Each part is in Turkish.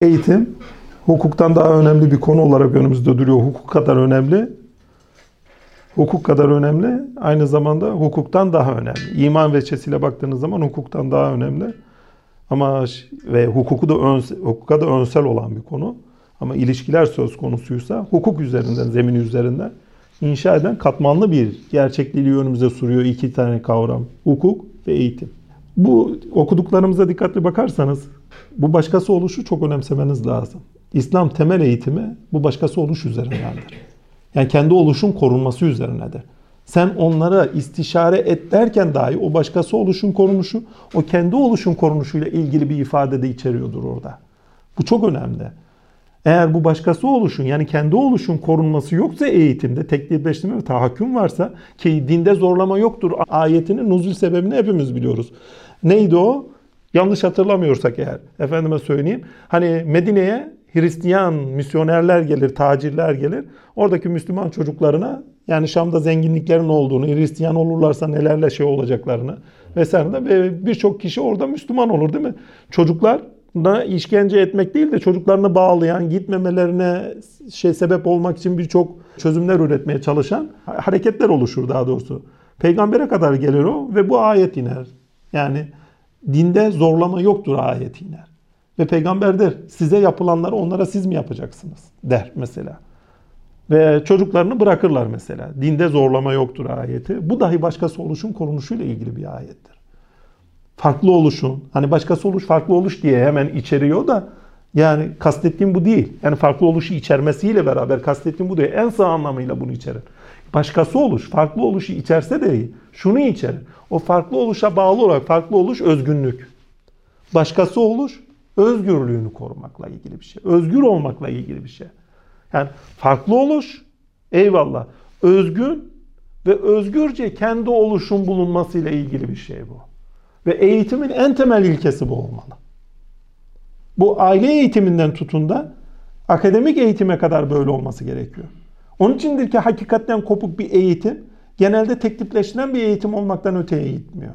Eğitim hukuktan daha önemli bir konu olarak önümüzde duruyor. Hukuk kadar önemli. Hukuk kadar önemli. Aynı zamanda hukuktan daha önemli. İman veçesiyle baktığınız zaman hukuktan daha önemli. Ama ve hukuku da ön, hukuka da önsel olan bir konu. Ama ilişkiler söz konusuysa hukuk üzerinden, zemin üzerinden inşa eden katmanlı bir gerçekliği önümüze sürüyor iki tane kavram. Hukuk ve eğitim. Bu okuduklarımıza dikkatli bakarsanız bu başkası oluşu çok önemsemeniz lazım. İslam temel eğitimi bu başkası oluş üzerindendir. Yani kendi oluşun korunması üzerinedir. Sen onlara istişare et derken dahi o başkası oluşun korunuşu, o kendi oluşun korunuşuyla ilgili bir ifade de içeriyordur orada. Bu çok önemli. Eğer bu başkası oluşun yani kendi oluşun korunması yoksa eğitimde teklifleştirme ve tahakküm varsa ki dinde zorlama yoktur ayetinin nuzul sebebini hepimiz biliyoruz. Neydi o? Yanlış hatırlamıyorsak eğer efendime söyleyeyim. Hani Medine'ye Hristiyan misyonerler gelir, tacirler gelir. Oradaki Müslüman çocuklarına yani Şam'da zenginliklerin olduğunu, Hristiyan olurlarsa nelerle şey olacaklarını vesaire ve birçok kişi orada Müslüman olur değil mi? Çocuklar da işkence etmek değil de çocuklarını bağlayan, gitmemelerine şey sebep olmak için birçok çözümler üretmeye çalışan hareketler oluşur daha doğrusu. Peygambere kadar gelir o ve bu ayet iner. Yani dinde zorlama yoktur ayet iner. Ve peygamber der size yapılanları onlara siz mi yapacaksınız der mesela. Ve çocuklarını bırakırlar mesela. Dinde zorlama yoktur ayeti. Bu dahi başkası oluşun korunuşuyla ilgili bir ayettir farklı oluşun, hani başkası oluş farklı oluş diye hemen içeriyor da yani kastettiğim bu değil. Yani farklı oluşu içermesiyle beraber kastettiğim bu değil. En sağ anlamıyla bunu içerir. Başkası oluş, farklı oluşu içerse de şunu içerir. O farklı oluşa bağlı olarak farklı oluş özgünlük. Başkası oluş özgürlüğünü korumakla ilgili bir şey. Özgür olmakla ilgili bir şey. Yani farklı oluş eyvallah. Özgün ve özgürce kendi oluşun bulunmasıyla ilgili bir şey bu. Ve eğitimin en temel ilkesi bu olmalı. Bu aile eğitiminden tutun da akademik eğitime kadar böyle olması gerekiyor. Onun içindir ki hakikatten kopuk bir eğitim genelde teklifleştiren bir eğitim olmaktan öteye gitmiyor.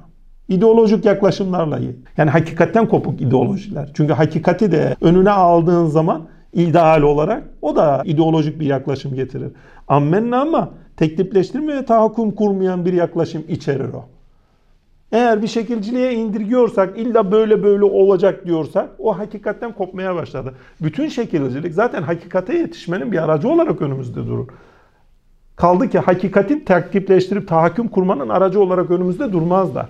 İdeolojik yaklaşımlarla. Yani hakikatten kopuk ideolojiler. Çünkü hakikati de önüne aldığın zaman ideal olarak o da ideolojik bir yaklaşım getirir. Ammenna ama teklifleştirme ve tahakküm kurmayan bir yaklaşım içerir o. Eğer bir şekilciliğe indirgiyorsak, illa böyle böyle olacak diyorsak o hakikatten kopmaya başladı. Bütün şekilcilik zaten hakikate yetişmenin bir aracı olarak önümüzde durur. Kaldı ki hakikatin takipleştirip tahakküm kurmanın aracı olarak önümüzde durmaz da.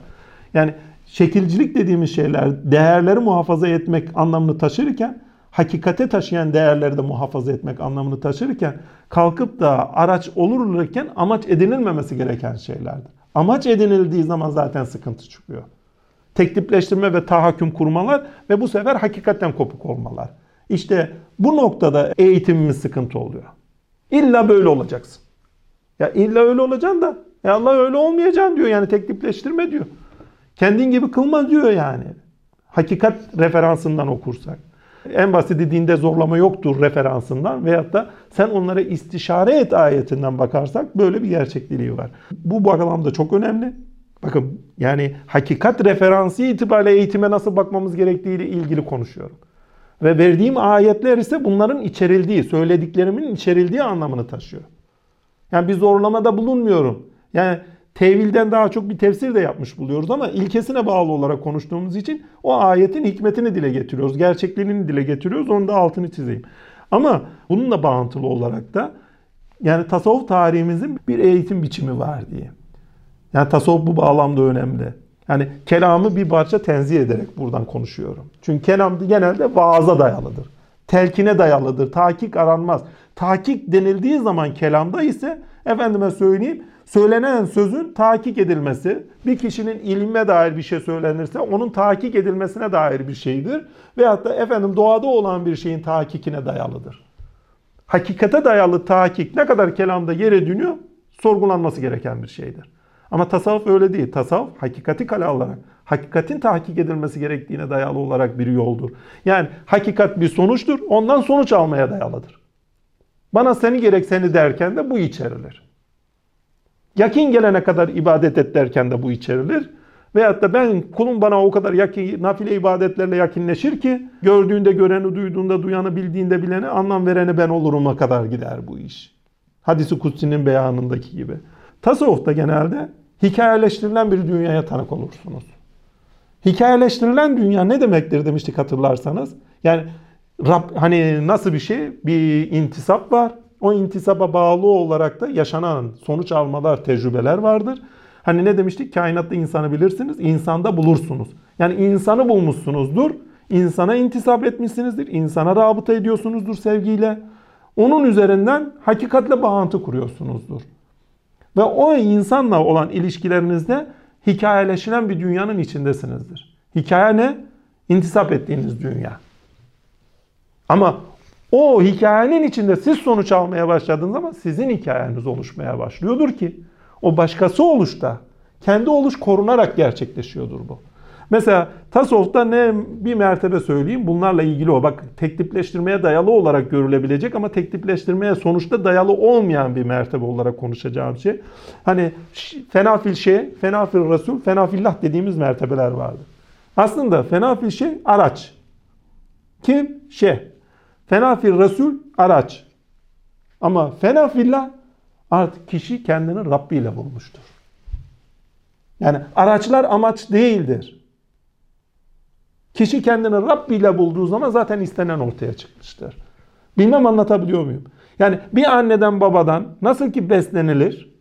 Yani şekilcilik dediğimiz şeyler değerleri muhafaza etmek anlamını taşırken hakikate taşıyan değerleri de muhafaza etmek anlamını taşırken kalkıp da araç olurken amaç edinilmemesi gereken şeylerdir. Amaç edinildiği zaman zaten sıkıntı çıkıyor. Teklifleştirme ve tahakküm kurmalar ve bu sefer hakikatten kopuk olmalar. İşte bu noktada eğitimimiz sıkıntı oluyor. İlla böyle olacaksın. Ya illa öyle olacaksın da ya Allah öyle olmayacaksın diyor yani teklifleştirme diyor. Kendin gibi kılma diyor yani. Hakikat referansından okursak. En basiti dinde zorlama yoktur referansından veyahut da sen onlara istişare et ayetinden bakarsak böyle bir gerçekliği var. Bu bağlamda çok önemli. Bakın yani hakikat referansı itibariyle eğitime nasıl bakmamız gerektiği ile ilgili konuşuyorum. Ve verdiğim ayetler ise bunların içerildiği, söylediklerimin içerildiği anlamını taşıyor. Yani bir zorlamada bulunmuyorum. Yani tevilden daha çok bir tefsir de yapmış buluyoruz ama ilkesine bağlı olarak konuştuğumuz için o ayetin hikmetini dile getiriyoruz. Gerçekliğini dile getiriyoruz. Onun da altını çizeyim. Ama bununla bağıntılı olarak da yani tasavvuf tarihimizin bir eğitim biçimi var diye. Yani tasavvuf bu bağlamda önemli. Yani kelamı bir parça tenzih ederek buradan konuşuyorum. Çünkü kelam genelde vaaza dayalıdır. Telkine dayalıdır. Tahkik aranmaz. Tahkik denildiği zaman kelamda ise efendime söyleyeyim söylenen sözün tahkik edilmesi, bir kişinin ilme dair bir şey söylenirse onun tahkik edilmesine dair bir şeydir. Veyahut da efendim doğada olan bir şeyin tahkikine dayalıdır. Hakikate dayalı tahkik ne kadar kelamda yer ediniyor sorgulanması gereken bir şeydir. Ama tasavvuf öyle değil. Tasavvuf hakikati kale alarak, hakikatin tahkik edilmesi gerektiğine dayalı olarak bir yoldur. Yani hakikat bir sonuçtur, ondan sonuç almaya dayalıdır. Bana seni gerek seni derken de bu içerilir. Yakin gelene kadar ibadet et derken de bu içerilir. Veyahut da ben kulum bana o kadar yakin, nafile ibadetlerle yakinleşir ki gördüğünde göreni, duyduğunda duyanı, bildiğinde bileni, anlam vereni ben olurum'a kadar gider bu iş. Hadisi Kutsi'nin beyanındaki gibi. Tasavvufta genelde hikayeleştirilen bir dünyaya tanık olursunuz. Hikayeleştirilen dünya ne demektir demiştik hatırlarsanız. Yani Rab, hani nasıl bir şey? Bir intisap var. O intisaba bağlı olarak da yaşanan sonuç almalar, tecrübeler vardır. Hani ne demiştik? Kainatta insanı bilirsiniz, insanda bulursunuz. Yani insanı bulmuşsunuzdur, insana intisap etmişsinizdir, insana rabıta ediyorsunuzdur sevgiyle. Onun üzerinden hakikatle bağıntı kuruyorsunuzdur. Ve o insanla olan ilişkilerinizde hikayeleşilen bir dünyanın içindesinizdir. Hikaye ne? İntisap ettiğiniz dünya. Ama o hikayenin içinde siz sonuç almaya başladığınız zaman sizin hikayeniz oluşmaya başlıyordur ki o başkası oluşta kendi oluş korunarak gerçekleşiyordur bu. Mesela tasavvufta ne bir mertebe söyleyeyim bunlarla ilgili o. Bak teklipleştirmeye dayalı olarak görülebilecek ama teklipleştirmeye sonuçta dayalı olmayan bir mertebe olarak konuşacağım şey. Hani fenafil şey, fenafil resul, fenafillah dediğimiz mertebeler vardı. Aslında fenafil şey araç. Kim? Şey. Fenafil resul araç. Ama fenafillah artık kişi kendini Rabbi ile bulmuştur. Yani araçlar amaç değildir. Kişi kendini Rabbi ile bulduğu zaman zaten istenen ortaya çıkmıştır. Bilmem anlatabiliyor muyum? Yani bir anneden babadan nasıl ki beslenilir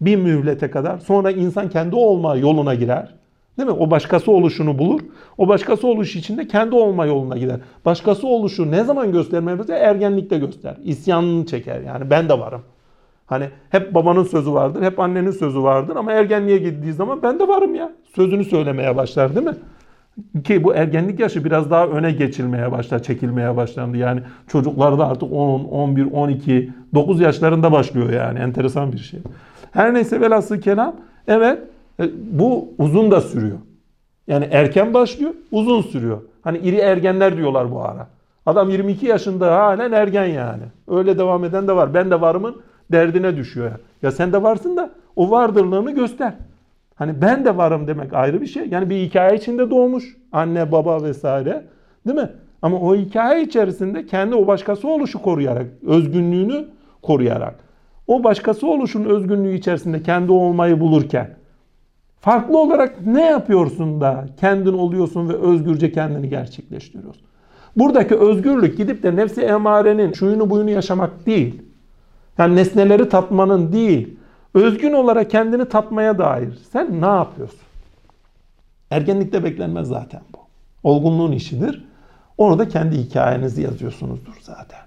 bir mühlete kadar sonra insan kendi olma yoluna girer. Değil mi? O başkası oluşunu bulur. O başkası oluş içinde kendi olma yoluna gider. Başkası oluşu ne zaman göstermeye? Ergenlikte göster. İsyanını çeker. Yani ben de varım. Hani hep babanın sözü vardır, hep annenin sözü vardır ama ergenliğe gittiği zaman ben de varım ya. Sözünü söylemeye başlar değil mi? Ki bu ergenlik yaşı biraz daha öne geçilmeye başlar, çekilmeye başlandı. Yani çocuklarda artık 10, 11, 12, 9 yaşlarında başlıyor yani. Enteresan bir şey. Her neyse velhasıl kelam. Evet bu uzun da sürüyor. Yani erken başlıyor, uzun sürüyor. Hani iri ergenler diyorlar bu ara. Adam 22 yaşında halen ergen yani. Öyle devam eden de var. Ben de varımın derdine düşüyor. Ya sen de varsın da o vardırlığını göster. Hani ben de varım demek ayrı bir şey. Yani bir hikaye içinde doğmuş. Anne, baba vesaire. Değil mi? Ama o hikaye içerisinde kendi o başkası oluşu koruyarak, özgünlüğünü koruyarak, o başkası oluşun özgünlüğü içerisinde kendi olmayı bulurken, farklı olarak ne yapıyorsun da kendin oluyorsun ve özgürce kendini gerçekleştiriyorsun? Buradaki özgürlük gidip de nefsi emarenin şuyunu buyunu yaşamak değil. Yani nesneleri tatmanın değil. Özgün olarak kendini tatmaya dair. Sen ne yapıyorsun? Ergenlikte beklenmez zaten bu. Olgunluğun işidir. Onu da kendi hikayenizi yazıyorsunuzdur zaten.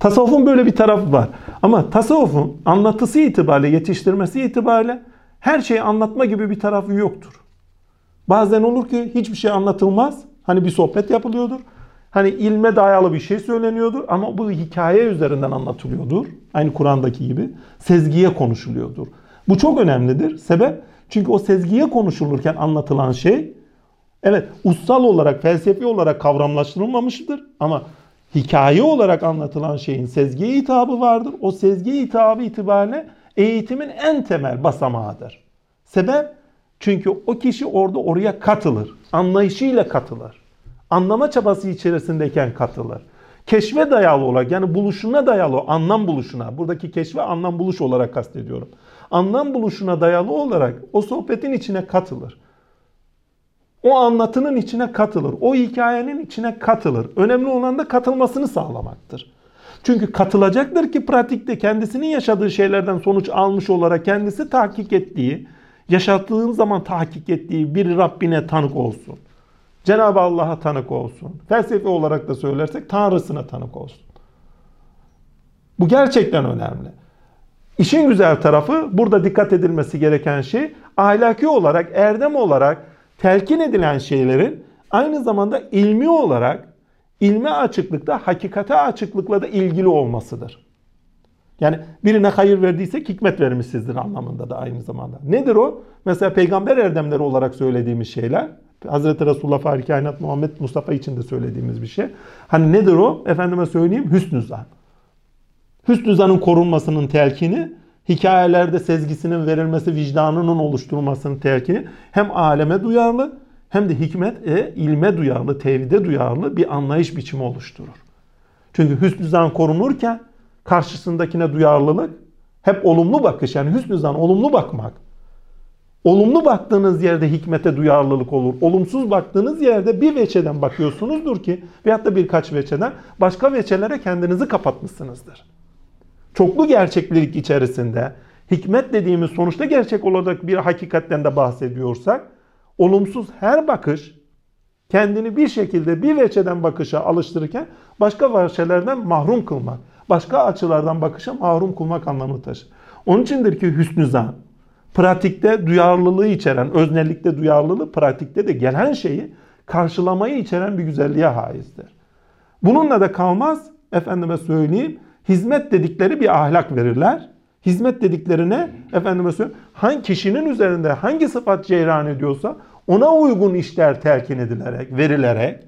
Tasavvufun böyle bir tarafı var. Ama tasavvufun anlatısı itibariyle, yetiştirmesi itibariyle her şeyi anlatma gibi bir tarafı yoktur. Bazen olur ki hiçbir şey anlatılmaz. Hani bir sohbet yapılıyordur. Hani ilme dayalı bir şey söyleniyordur ama bu hikaye üzerinden anlatılıyordur. Aynı Kur'an'daki gibi. Sezgiye konuşuluyordur. Bu çok önemlidir. Sebep çünkü o sezgiye konuşulurken anlatılan şey evet ussal olarak, felsefi olarak kavramlaştırılmamıştır ama hikaye olarak anlatılan şeyin sezgiye hitabı vardır. O sezgiye hitabı itibariyle eğitimin en temel basamağıdır. Sebep çünkü o kişi orada oraya katılır. Anlayışıyla katılır anlama çabası içerisindeyken katılır. Keşfe dayalı olarak yani buluşuna dayalı anlam buluşuna buradaki keşfe anlam buluş olarak kastediyorum. Anlam buluşuna dayalı olarak o sohbetin içine katılır. O anlatının içine katılır. O hikayenin içine katılır. Önemli olan da katılmasını sağlamaktır. Çünkü katılacaktır ki pratikte kendisinin yaşadığı şeylerden sonuç almış olarak kendisi tahkik ettiği, yaşattığın zaman tahkik ettiği bir Rabbine tanık olsun. Cenab-ı Allah'a tanık olsun. Felsefi olarak da söylersek Tanrısına tanık olsun. Bu gerçekten önemli. İşin güzel tarafı burada dikkat edilmesi gereken şey ahlaki olarak, erdem olarak telkin edilen şeylerin aynı zamanda ilmi olarak ilme açıklıkta, hakikate açıklıkla da ilgili olmasıdır. Yani birine hayır verdiysek hikmet vermişsizdir anlamında da aynı zamanda. Nedir o? Mesela peygamber erdemleri olarak söylediğimiz şeyler Hazreti Resulullah Fahri Kainat Muhammed Mustafa için de söylediğimiz bir şey. Hani nedir o? Efendime söyleyeyim hüsnü zan. Hüsnü zanın korunmasının telkini hikayelerde sezgisinin verilmesi, vicdanının oluşturulmasının telkini hem aleme duyarlı hem de hikmet e, ilme duyarlı, tevhide duyarlı bir anlayış biçimi oluşturur. Çünkü hüsnü zan korunurken karşısındakine duyarlılık hep olumlu bakış yani hüsnü zan olumlu bakmak. Olumlu baktığınız yerde hikmete duyarlılık olur. Olumsuz baktığınız yerde bir veçeden bakıyorsunuzdur ki veyahut da birkaç veçeden başka veçelere kendinizi kapatmışsınızdır. Çoklu gerçeklik içerisinde hikmet dediğimiz sonuçta gerçek olacak bir hakikatten de bahsediyorsak olumsuz her bakış kendini bir şekilde bir veçeden bakışa alıştırırken başka veçelerden mahrum kılmak, başka açılardan bakışa mahrum kılmak anlamı taşır. Onun içindir ki hüsnü zan, pratikte duyarlılığı içeren, öznellikte duyarlılığı, pratikte de gelen şeyi karşılamayı içeren bir güzelliğe haizdir. Bununla da kalmaz, efendime söyleyeyim, hizmet dedikleri bir ahlak verirler. Hizmet dediklerine, efendime söyleyeyim, hangi kişinin üzerinde hangi sıfat ceyran ediyorsa ona uygun işler telkin edilerek, verilerek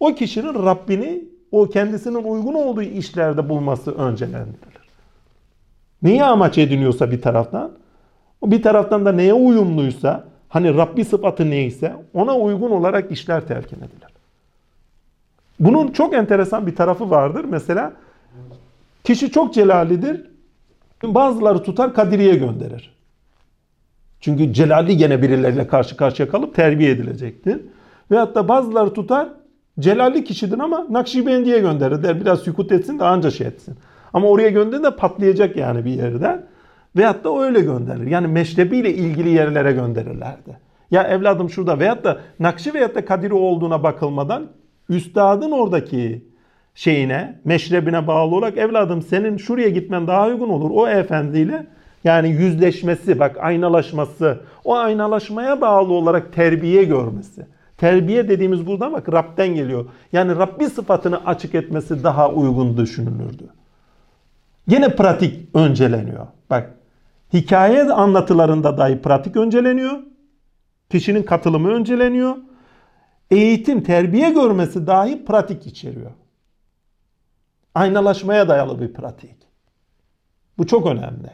o kişinin Rabbini o kendisinin uygun olduğu işlerde bulması öncelendirilir. Neyi amaç ediniyorsa bir taraftan, bir taraftan da neye uyumluysa, hani Rabbi sıfatı neyse ona uygun olarak işler telkin edilir. Bunun çok enteresan bir tarafı vardır. Mesela kişi çok celalidir. Bazıları tutar Kadiriye gönderir. Çünkü celalli gene birileriyle karşı karşıya kalıp terbiye edilecektir. Veyahut da bazıları tutar celalli kişidir ama Nakşibendi'ye gönderir. Der biraz sükut etsin de anca şey etsin. Ama oraya gönderir patlayacak yani bir yerden. Veyahut da öyle gönderir. Yani meşrebiyle ilgili yerlere gönderirlerdi. Ya evladım şurada veyahut da Nakşi veyahut da Kadiri olduğuna bakılmadan üstadın oradaki şeyine, meşrebine bağlı olarak evladım senin şuraya gitmen daha uygun olur. O efendiyle yani yüzleşmesi, bak aynalaşması, o aynalaşmaya bağlı olarak terbiye görmesi. Terbiye dediğimiz buradan bak Rab'den geliyor. Yani Rabbi sıfatını açık etmesi daha uygun düşünülürdü. Yine pratik önceleniyor. Bak hikaye anlatılarında dahi pratik önceleniyor. Kişinin katılımı önceleniyor. Eğitim, terbiye görmesi dahi pratik içeriyor. Aynalaşmaya dayalı bir pratik. Bu çok önemli.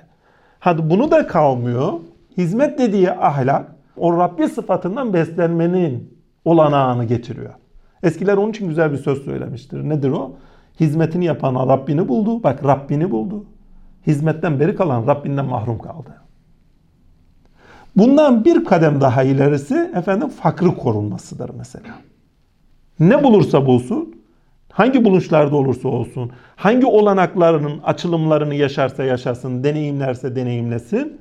Hadi bunu da kalmıyor. Hizmet dediği ahlak o Rabbi sıfatından beslenmenin olanağını getiriyor. Eskiler onun için güzel bir söz söylemiştir. Nedir o? Hizmetini yapan Rabbini buldu. Bak Rabbini buldu. Hizmetten beri kalan Rabbinden mahrum kaldı. Bundan bir kadem daha ilerisi efendim fakrı korunmasıdır mesela. Ne bulursa bulsun, hangi buluşlarda olursa olsun, hangi olanaklarının açılımlarını yaşarsa yaşasın, deneyimlerse deneyimlesin.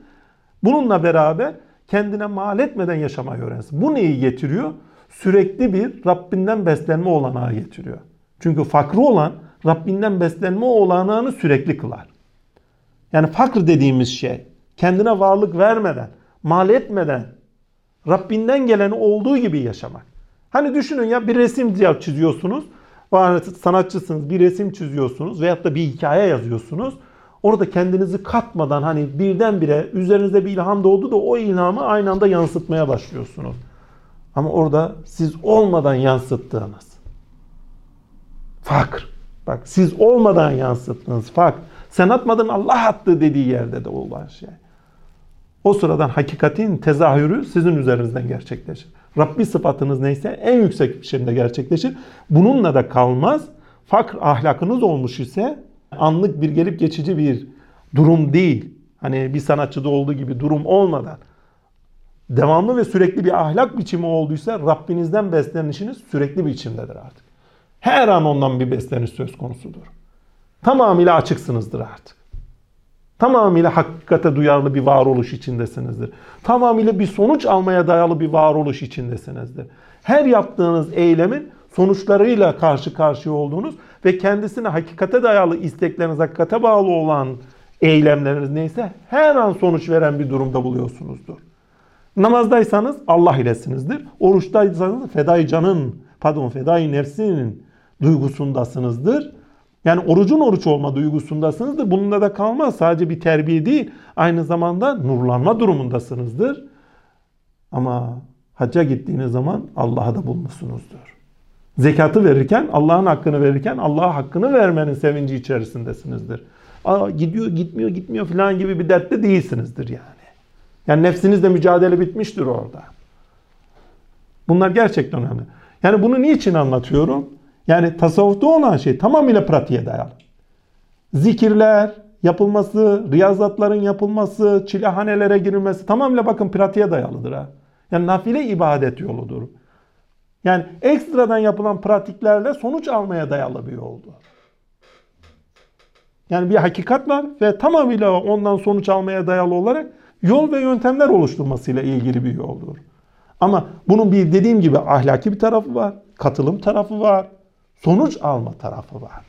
Bununla beraber kendine mal etmeden yaşamayı öğrensin. Bu neyi getiriyor? Sürekli bir Rabbinden beslenme olanağı getiriyor. Çünkü fakrı olan Rabbinden beslenme olanağını sürekli kılar. Yani fakr dediğimiz şey kendine varlık vermeden, mal etmeden Rabbinden geleni olduğu gibi yaşamak. Hani düşünün ya bir resim çiziyorsunuz. Sanatçısınız bir resim çiziyorsunuz veyahut da bir hikaye yazıyorsunuz. Orada kendinizi katmadan hani birdenbire üzerinizde bir ilham doğdu da o ilhamı aynı anda yansıtmaya başlıyorsunuz. Ama orada siz olmadan yansıttığınız fakr. Bak siz olmadan yansıttığınız fakr. Sen atmadın Allah attı dediği yerde de olan şey. O sıradan hakikatin tezahürü sizin üzerinizden gerçekleşir. Rabbi sıfatınız neyse en yüksek biçimde gerçekleşir. Bununla da kalmaz. Fakr ahlakınız olmuş ise anlık bir gelip geçici bir durum değil. Hani bir sanatçıda olduğu gibi durum olmadan devamlı ve sürekli bir ahlak biçimi olduysa Rabbinizden beslenişiniz sürekli biçimdedir artık. Her an ondan bir besleniş söz konusudur. Tamamıyla açıksınızdır artık. Tamamıyla hakikate duyarlı bir varoluş içindesinizdir. Tamamıyla bir sonuç almaya dayalı bir varoluş içindesinizdir. Her yaptığınız eylemin sonuçlarıyla karşı karşıya olduğunuz ve kendisine hakikate dayalı istekleriniz, hakikate bağlı olan eylemleriniz neyse her an sonuç veren bir durumda buluyorsunuzdur. Namazdaysanız Allah ilesinizdir. Oruçtaysanız fedai canın, pardon fedai nefsinin duygusundasınızdır. Yani orucun oruç olma duygusundasınızdır. Bununla da kalmaz. Sadece bir terbiye değil. Aynı zamanda nurlanma durumundasınızdır. Ama hacca gittiğiniz zaman Allah'ı da bulmuşsunuzdur. Zekatı verirken, Allah'ın hakkını verirken Allah'a hakkını vermenin sevinci içerisindesinizdir. Aa, gidiyor gitmiyor gitmiyor falan gibi bir dertte değilsinizdir yani. Yani nefsinizle mücadele bitmiştir orada. Bunlar gerçekten önemli. Yani bunu niçin anlatıyorum? Yani tasavvufta olan şey tamamıyla pratiğe dayalı. Zikirler yapılması, riyazatların yapılması, çilehanelere girilmesi tamamıyla bakın pratiğe dayalıdır ha. Yani nafile ibadet yoludur. Yani ekstradan yapılan pratiklerle sonuç almaya dayalı bir yoldur. Yani bir hakikat var ve tamamıyla ondan sonuç almaya dayalı olarak yol ve yöntemler oluşturmasıyla ilgili bir yoldur. Ama bunun bir dediğim gibi ahlaki bir tarafı var, katılım tarafı var, sonuç alma tarafı var.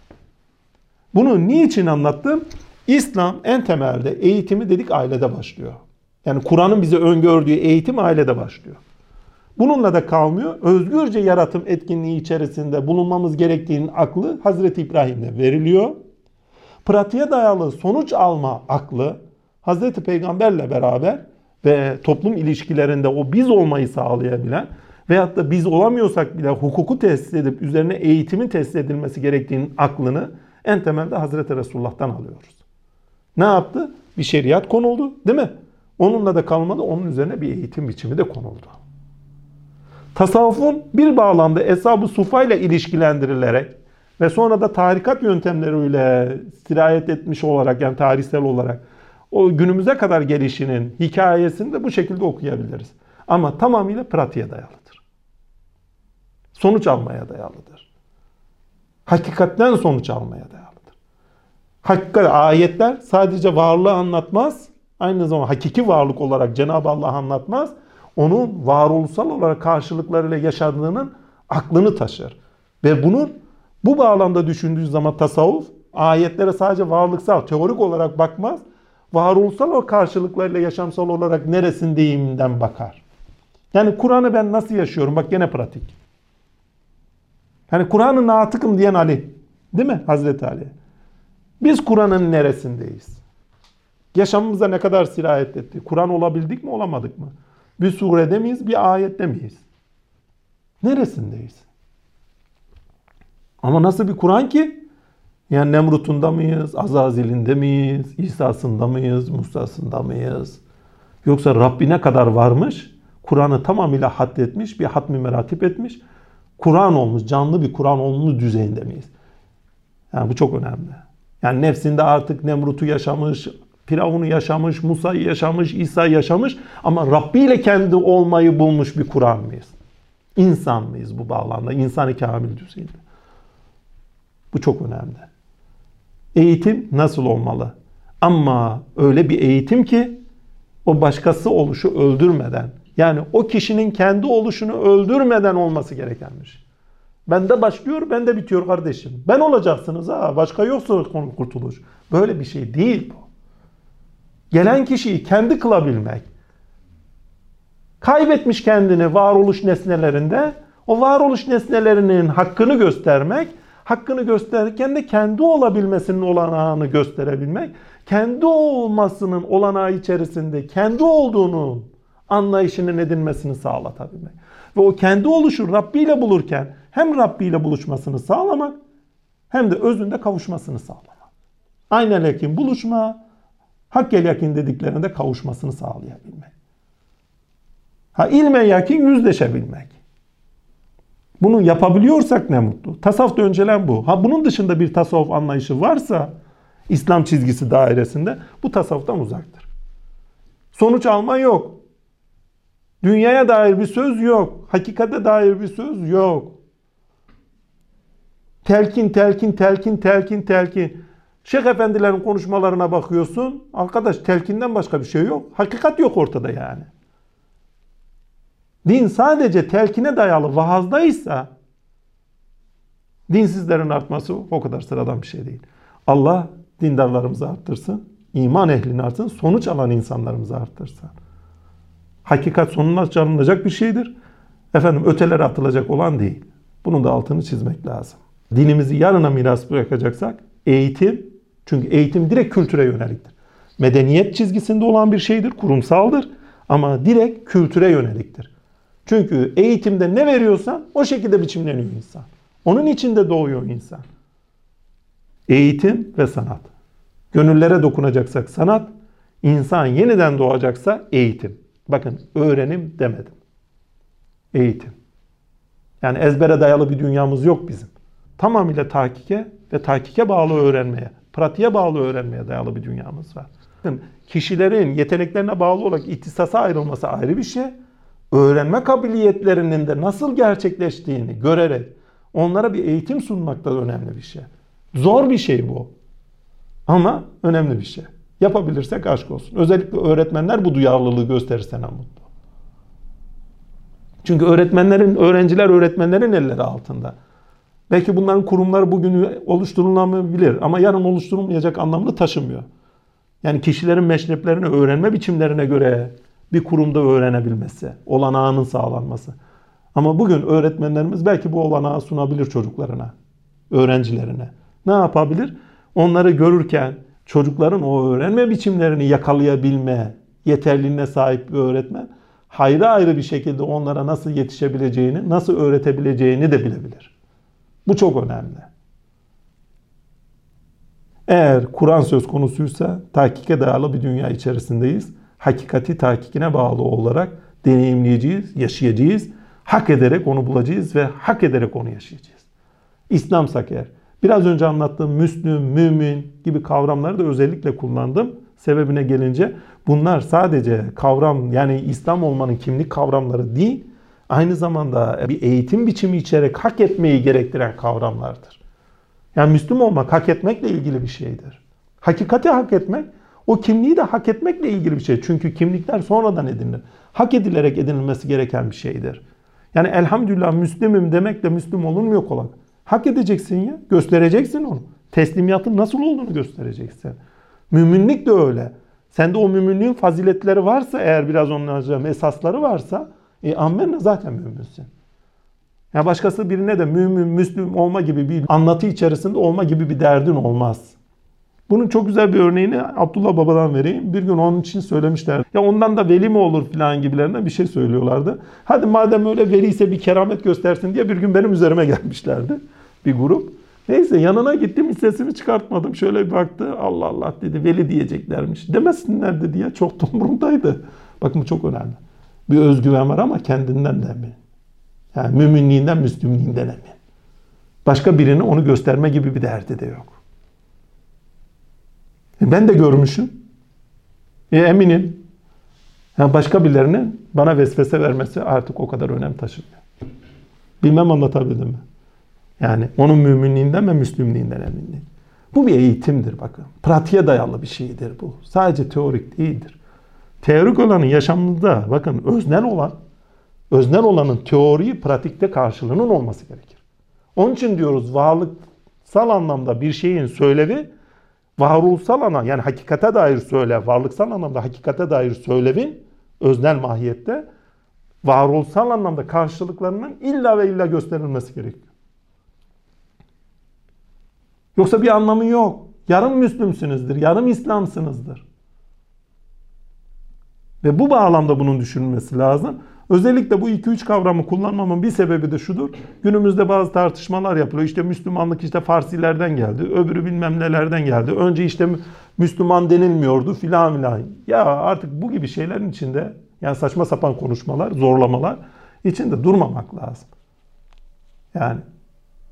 Bunu niçin anlattım? İslam en temelde eğitimi dedik ailede başlıyor. Yani Kur'an'ın bize öngördüğü eğitim ailede başlıyor. Bununla da kalmıyor. Özgürce yaratım etkinliği içerisinde bulunmamız gerektiğinin aklı Hazreti İbrahim'de veriliyor. Pratiğe dayalı sonuç alma aklı Hazreti Peygamberle beraber ve toplum ilişkilerinde o biz olmayı sağlayabilen veyahut da biz olamıyorsak bile hukuku tesis edip üzerine eğitimin tesis edilmesi gerektiğinin aklını en temelde Hazreti Resulullah'tan alıyoruz. Ne yaptı? Bir şeriat konuldu değil mi? Onunla da kalmadı. Onun üzerine bir eğitim biçimi de konuldu. Tasavvufun bir bağlamda Eshab-ı Sufa ile ilişkilendirilerek ve sonra da tarikat yöntemleriyle sirayet etmiş olarak yani tarihsel olarak o günümüze kadar gelişinin hikayesini de bu şekilde okuyabiliriz. Ama tamamıyla pratiğe dayalıdır. Sonuç almaya dayalıdır. Hakikatten sonuç almaya dayalıdır. Hakikat ayetler sadece varlığı anlatmaz, aynı zamanda hakiki varlık olarak Cenab-ı Allah anlatmaz. Onun varoluşsal olarak karşılıklarıyla yaşadığının aklını taşır. Ve bunun bu bağlamda düşündüğü zaman tasavvuf ayetlere sadece varlıksal, teorik olarak bakmaz. Varoluşsal o karşılıklarıyla yaşamsal olarak neresindeyimden bakar. Yani Kur'an'ı ben nasıl yaşıyorum? Bak gene pratik. Yani Kur'an'ın natıkım diyen Ali. Değil mi Hazreti Ali? Biz Kur'an'ın neresindeyiz? Yaşamımıza ne kadar sirayet etti? Kur'an olabildik mi olamadık mı? Bir surede miyiz, bir ayette miyiz? Neresindeyiz? Ama nasıl bir Kur'an ki? Yani Nemrut'unda mıyız, Azazil'inde miyiz, İsa'sında mıyız, Musa'sında mıyız? Yoksa Rabbine kadar varmış, Kur'an'ı tamamıyla haddetmiş, bir hatmi meratip etmiş, Kur'an olmuş, canlı bir Kur'an olmuş düzeyinde miyiz? Yani bu çok önemli. Yani nefsinde artık Nemrut'u yaşamış, Firavun'u yaşamış, Musa'yı yaşamış, İsa yaşamış ama Rabbi ile kendi olmayı bulmuş bir Kur'an mıyız? İnsan mıyız bu bağlamda? İnsanı kamil düzeyinde. Bu çok önemli. Eğitim nasıl olmalı? Ama öyle bir eğitim ki o başkası oluşu öldürmeden yani o kişinin kendi oluşunu öldürmeden olması gerekenmiş. Bende başlıyor, bende bitiyor kardeşim. Ben olacaksınız ha. Başka yoksa kurtuluş. Böyle bir şey değil bu. Gelen kişiyi kendi kılabilmek. Kaybetmiş kendini varoluş nesnelerinde. O varoluş nesnelerinin hakkını göstermek. Hakkını gösterirken de kendi olabilmesinin olanağını gösterebilmek. Kendi olmasının olanağı içerisinde kendi olduğunun anlayışının edinmesini sağlatabilmek. Ve o kendi oluşu Rabbi ile bulurken hem Rabbi ile buluşmasını sağlamak hem de özünde kavuşmasını sağlamak. Aynel yakin buluşma, hakkel yakin dediklerinde kavuşmasını sağlayabilmek. Ha ilme yakin yüzleşebilmek. Bunu yapabiliyorsak ne mutlu. Tasavvufta öncelen bu. Ha bunun dışında bir tasavvuf anlayışı varsa İslam çizgisi dairesinde bu tasavvuftan uzaktır. Sonuç alma yok. Dünyaya dair bir söz yok. Hakikate dair bir söz yok. Telkin, telkin, telkin, telkin, telkin. Şeyh efendilerin konuşmalarına bakıyorsun. Arkadaş telkinden başka bir şey yok. Hakikat yok ortada yani. Din sadece telkine dayalı vaazdaysa dinsizlerin artması o kadar sıradan bir şey değil. Allah dindarlarımızı arttırsın, iman ehlini artsın, sonuç alan insanlarımızı arttırsın. Hakikat sonuna çalınacak bir şeydir. Efendim ötelere atılacak olan değil. Bunun da altını çizmek lazım. Dinimizi yarına miras bırakacaksak eğitim, çünkü eğitim direkt kültüre yöneliktir. Medeniyet çizgisinde olan bir şeydir, kurumsaldır ama direkt kültüre yöneliktir. Çünkü eğitimde ne veriyorsan o şekilde biçimleniyor insan. Onun içinde doğuyor insan. Eğitim ve sanat. Gönüllere dokunacaksak sanat, insan yeniden doğacaksa eğitim. Bakın öğrenim demedim. Eğitim. Yani ezbere dayalı bir dünyamız yok bizim. Tamamıyla tahkike ve tahkike bağlı öğrenmeye, pratiğe bağlı öğrenmeye dayalı bir dünyamız var. Bakın kişilerin yeteneklerine bağlı olarak ihtisasa ayrılması ayrı bir şey. Öğrenme kabiliyetlerinin de nasıl gerçekleştiğini görerek onlara bir eğitim sunmak da önemli bir şey. Zor bir şey bu. Ama önemli bir şey. Yapabilirsek aşk olsun. Özellikle öğretmenler bu duyarlılığı gösterirse ne mutlu. Çünkü öğretmenlerin, öğrenciler öğretmenlerin elleri altında. Belki bunların kurumları bugün oluşturulamayabilir ama yarın oluşturulmayacak anlamını taşımıyor. Yani kişilerin meşreplerini öğrenme biçimlerine göre bir kurumda öğrenebilmesi, olanağının sağlanması. Ama bugün öğretmenlerimiz belki bu olanağı sunabilir çocuklarına, öğrencilerine. Ne yapabilir? Onları görürken çocukların o öğrenme biçimlerini yakalayabilme yeterliliğine sahip bir öğretmen hayrı ayrı bir şekilde onlara nasıl yetişebileceğini, nasıl öğretebileceğini de bilebilir. Bu çok önemli. Eğer Kur'an söz konusuysa tahkike dayalı bir dünya içerisindeyiz. Hakikati tahkikine bağlı olarak deneyimleyeceğiz, yaşayacağız. Hak ederek onu bulacağız ve hak ederek onu yaşayacağız. İslamsak eğer. Biraz önce anlattığım Müslüm, mümin gibi kavramları da özellikle kullandım. Sebebine gelince bunlar sadece kavram yani İslam olmanın kimlik kavramları değil, aynı zamanda bir eğitim biçimi içerek hak etmeyi gerektiren kavramlardır. Yani Müslüm olmak hak etmekle ilgili bir şeydir. Hakikati hak etmek, o kimliği de hak etmekle ilgili bir şey. Çünkü kimlikler sonradan edinilir. Hak edilerek edinilmesi gereken bir şeydir. Yani elhamdülillah Müslümüm demekle Müslüm olunmuyor kolay. Hak edeceksin ya. Göstereceksin onu. Teslimiyatın nasıl olduğunu göstereceksin. Müminlik de öyle. Sende o müminliğin faziletleri varsa eğer biraz onlarca esasları varsa e, ammenle zaten müminsin. Ya başkası birine de mümin, müslüm olma gibi bir anlatı içerisinde olma gibi bir derdin olmaz. Bunun çok güzel bir örneğini Abdullah Baba'dan vereyim. Bir gün onun için söylemişler. Ya ondan da veli mi olur falan gibilerinden bir şey söylüyorlardı. Hadi madem öyle veliyse bir keramet göstersin diye bir gün benim üzerime gelmişlerdi. Bir grup. Neyse yanına gittim hiç sesimi çıkartmadım. Şöyle bir baktı. Allah Allah dedi veli diyeceklermiş. Demesinler dedi ya çok umurumdaydı. Bakın bu çok önemli. Bir özgüven var ama kendinden de emin. Yani müminliğinden, müslümliğinden emin. Başka birine onu gösterme gibi bir derdi de yok. E ben de görmüşüm. E eminim. Yani başka birilerinin bana vesvese vermesi artık o kadar önem taşımıyor. Bilmem anlatabildim mi? Yani onun müminliğinden ve müslümliğinden emin değil. Bu bir eğitimdir bakın. Pratiğe dayalı bir şeydir bu. Sadece teorik değildir. Teorik olanın yaşamında bakın öznel olan, öznel olanın teoriyi pratikte karşılığının olması gerekir. Onun için diyoruz varlıksal anlamda bir şeyin söylevi varoluşsal ana yani hakikate dair söyle, varlıksal anlamda hakikate dair söylevin öznel mahiyette varoluşsal anlamda karşılıklarının illa ve illa gösterilmesi gerekiyor. Yoksa bir anlamı yok. Yarım Müslümsünüzdür, yarım İslamsınızdır. Ve bu bağlamda bunun düşünülmesi lazım. Özellikle bu 2-3 kavramı kullanmamın bir sebebi de şudur. Günümüzde bazı tartışmalar yapılıyor. İşte Müslümanlık işte Farsilerden geldi. Öbürü bilmem nelerden geldi. Önce işte Müslüman denilmiyordu filan filan. Ya artık bu gibi şeylerin içinde yani saçma sapan konuşmalar, zorlamalar içinde durmamak lazım. Yani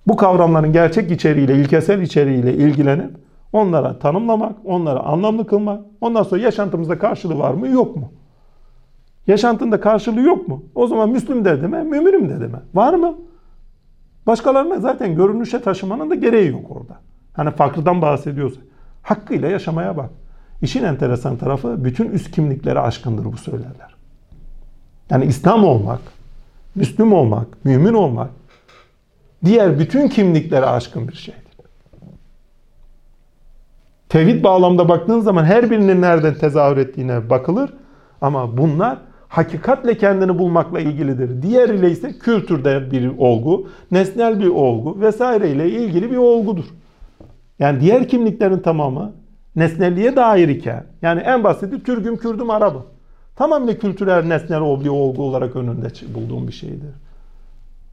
bu kavramların gerçek içeriğiyle, ilkesel içeriğiyle ilgilenip onlara tanımlamak, onlara anlamlı kılmak, ondan sonra yaşantımızda karşılığı var mı yok mu? Yaşantında karşılığı yok mu? O zaman Müslüm de deme, müminim de deme. Var mı? Başkalarına zaten görünüşe taşımanın da gereği yok orada. Hani farklıdan bahsediyorsa. Hakkıyla yaşamaya bak. İşin enteresan tarafı bütün üst kimliklere aşkındır bu söylerler. Yani İslam olmak, Müslüm olmak, mümin olmak diğer bütün kimliklere aşkın bir şeydir. Tevhid bağlamda baktığın zaman her birinin nereden tezahür ettiğine bakılır. Ama bunlar hakikatle kendini bulmakla ilgilidir. Diğeriyle ise kültürde bir olgu, nesnel bir olgu vesaire ile ilgili bir olgudur. Yani diğer kimliklerin tamamı nesnelliğe dair iken, yani en basiti Türk'üm, Kürdüm, Arap'ım. Tamamıyla kültürel, nesnel bir olgu olarak önünde bulduğum bir şeydir.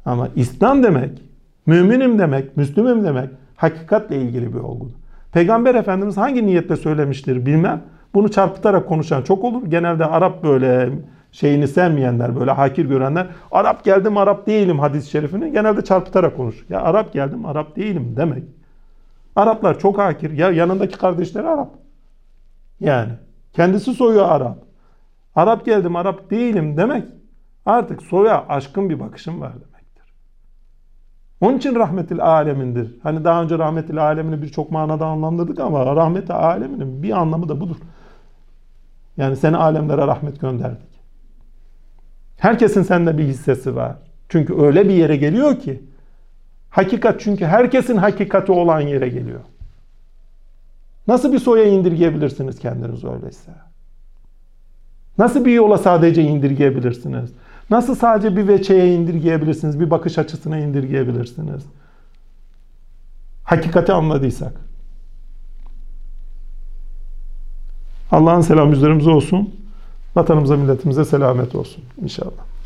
Ama İslam demek, müminim demek, Müslümüm demek hakikatle ilgili bir olgudur. Peygamber Efendimiz hangi niyetle söylemiştir bilmem. Bunu çarpıtarak konuşan çok olur. Genelde Arap böyle şeyini sevmeyenler, böyle hakir görenler Arap geldim Arap değilim hadis-i şerifini genelde çarpıtarak konuşur. Ya Arap geldim Arap değilim demek. Araplar çok hakir. Ya yanındaki kardeşleri Arap. Yani kendisi soyu Arap. Arap geldim Arap değilim demek artık soya aşkın bir bakışım var demektir. Onun için rahmetil alemindir. Hani daha önce rahmetil alemini birçok manada anlamladık ama rahmeti aleminin bir anlamı da budur. Yani seni alemlere rahmet gönderdik. Herkesin sende bir hissesi var. Çünkü öyle bir yere geliyor ki hakikat çünkü herkesin hakikati olan yere geliyor. Nasıl bir soya indirgeyebilirsiniz kendiniz öyleyse? Nasıl bir yola sadece indirgeyebilirsiniz? Nasıl sadece bir veçeye indirgeyebilirsiniz? Bir bakış açısına indirgeyebilirsiniz? Hakikati anladıysak. Allah'ın selamı üzerimize olsun. Vatanımıza, milletimize selamet olsun inşallah.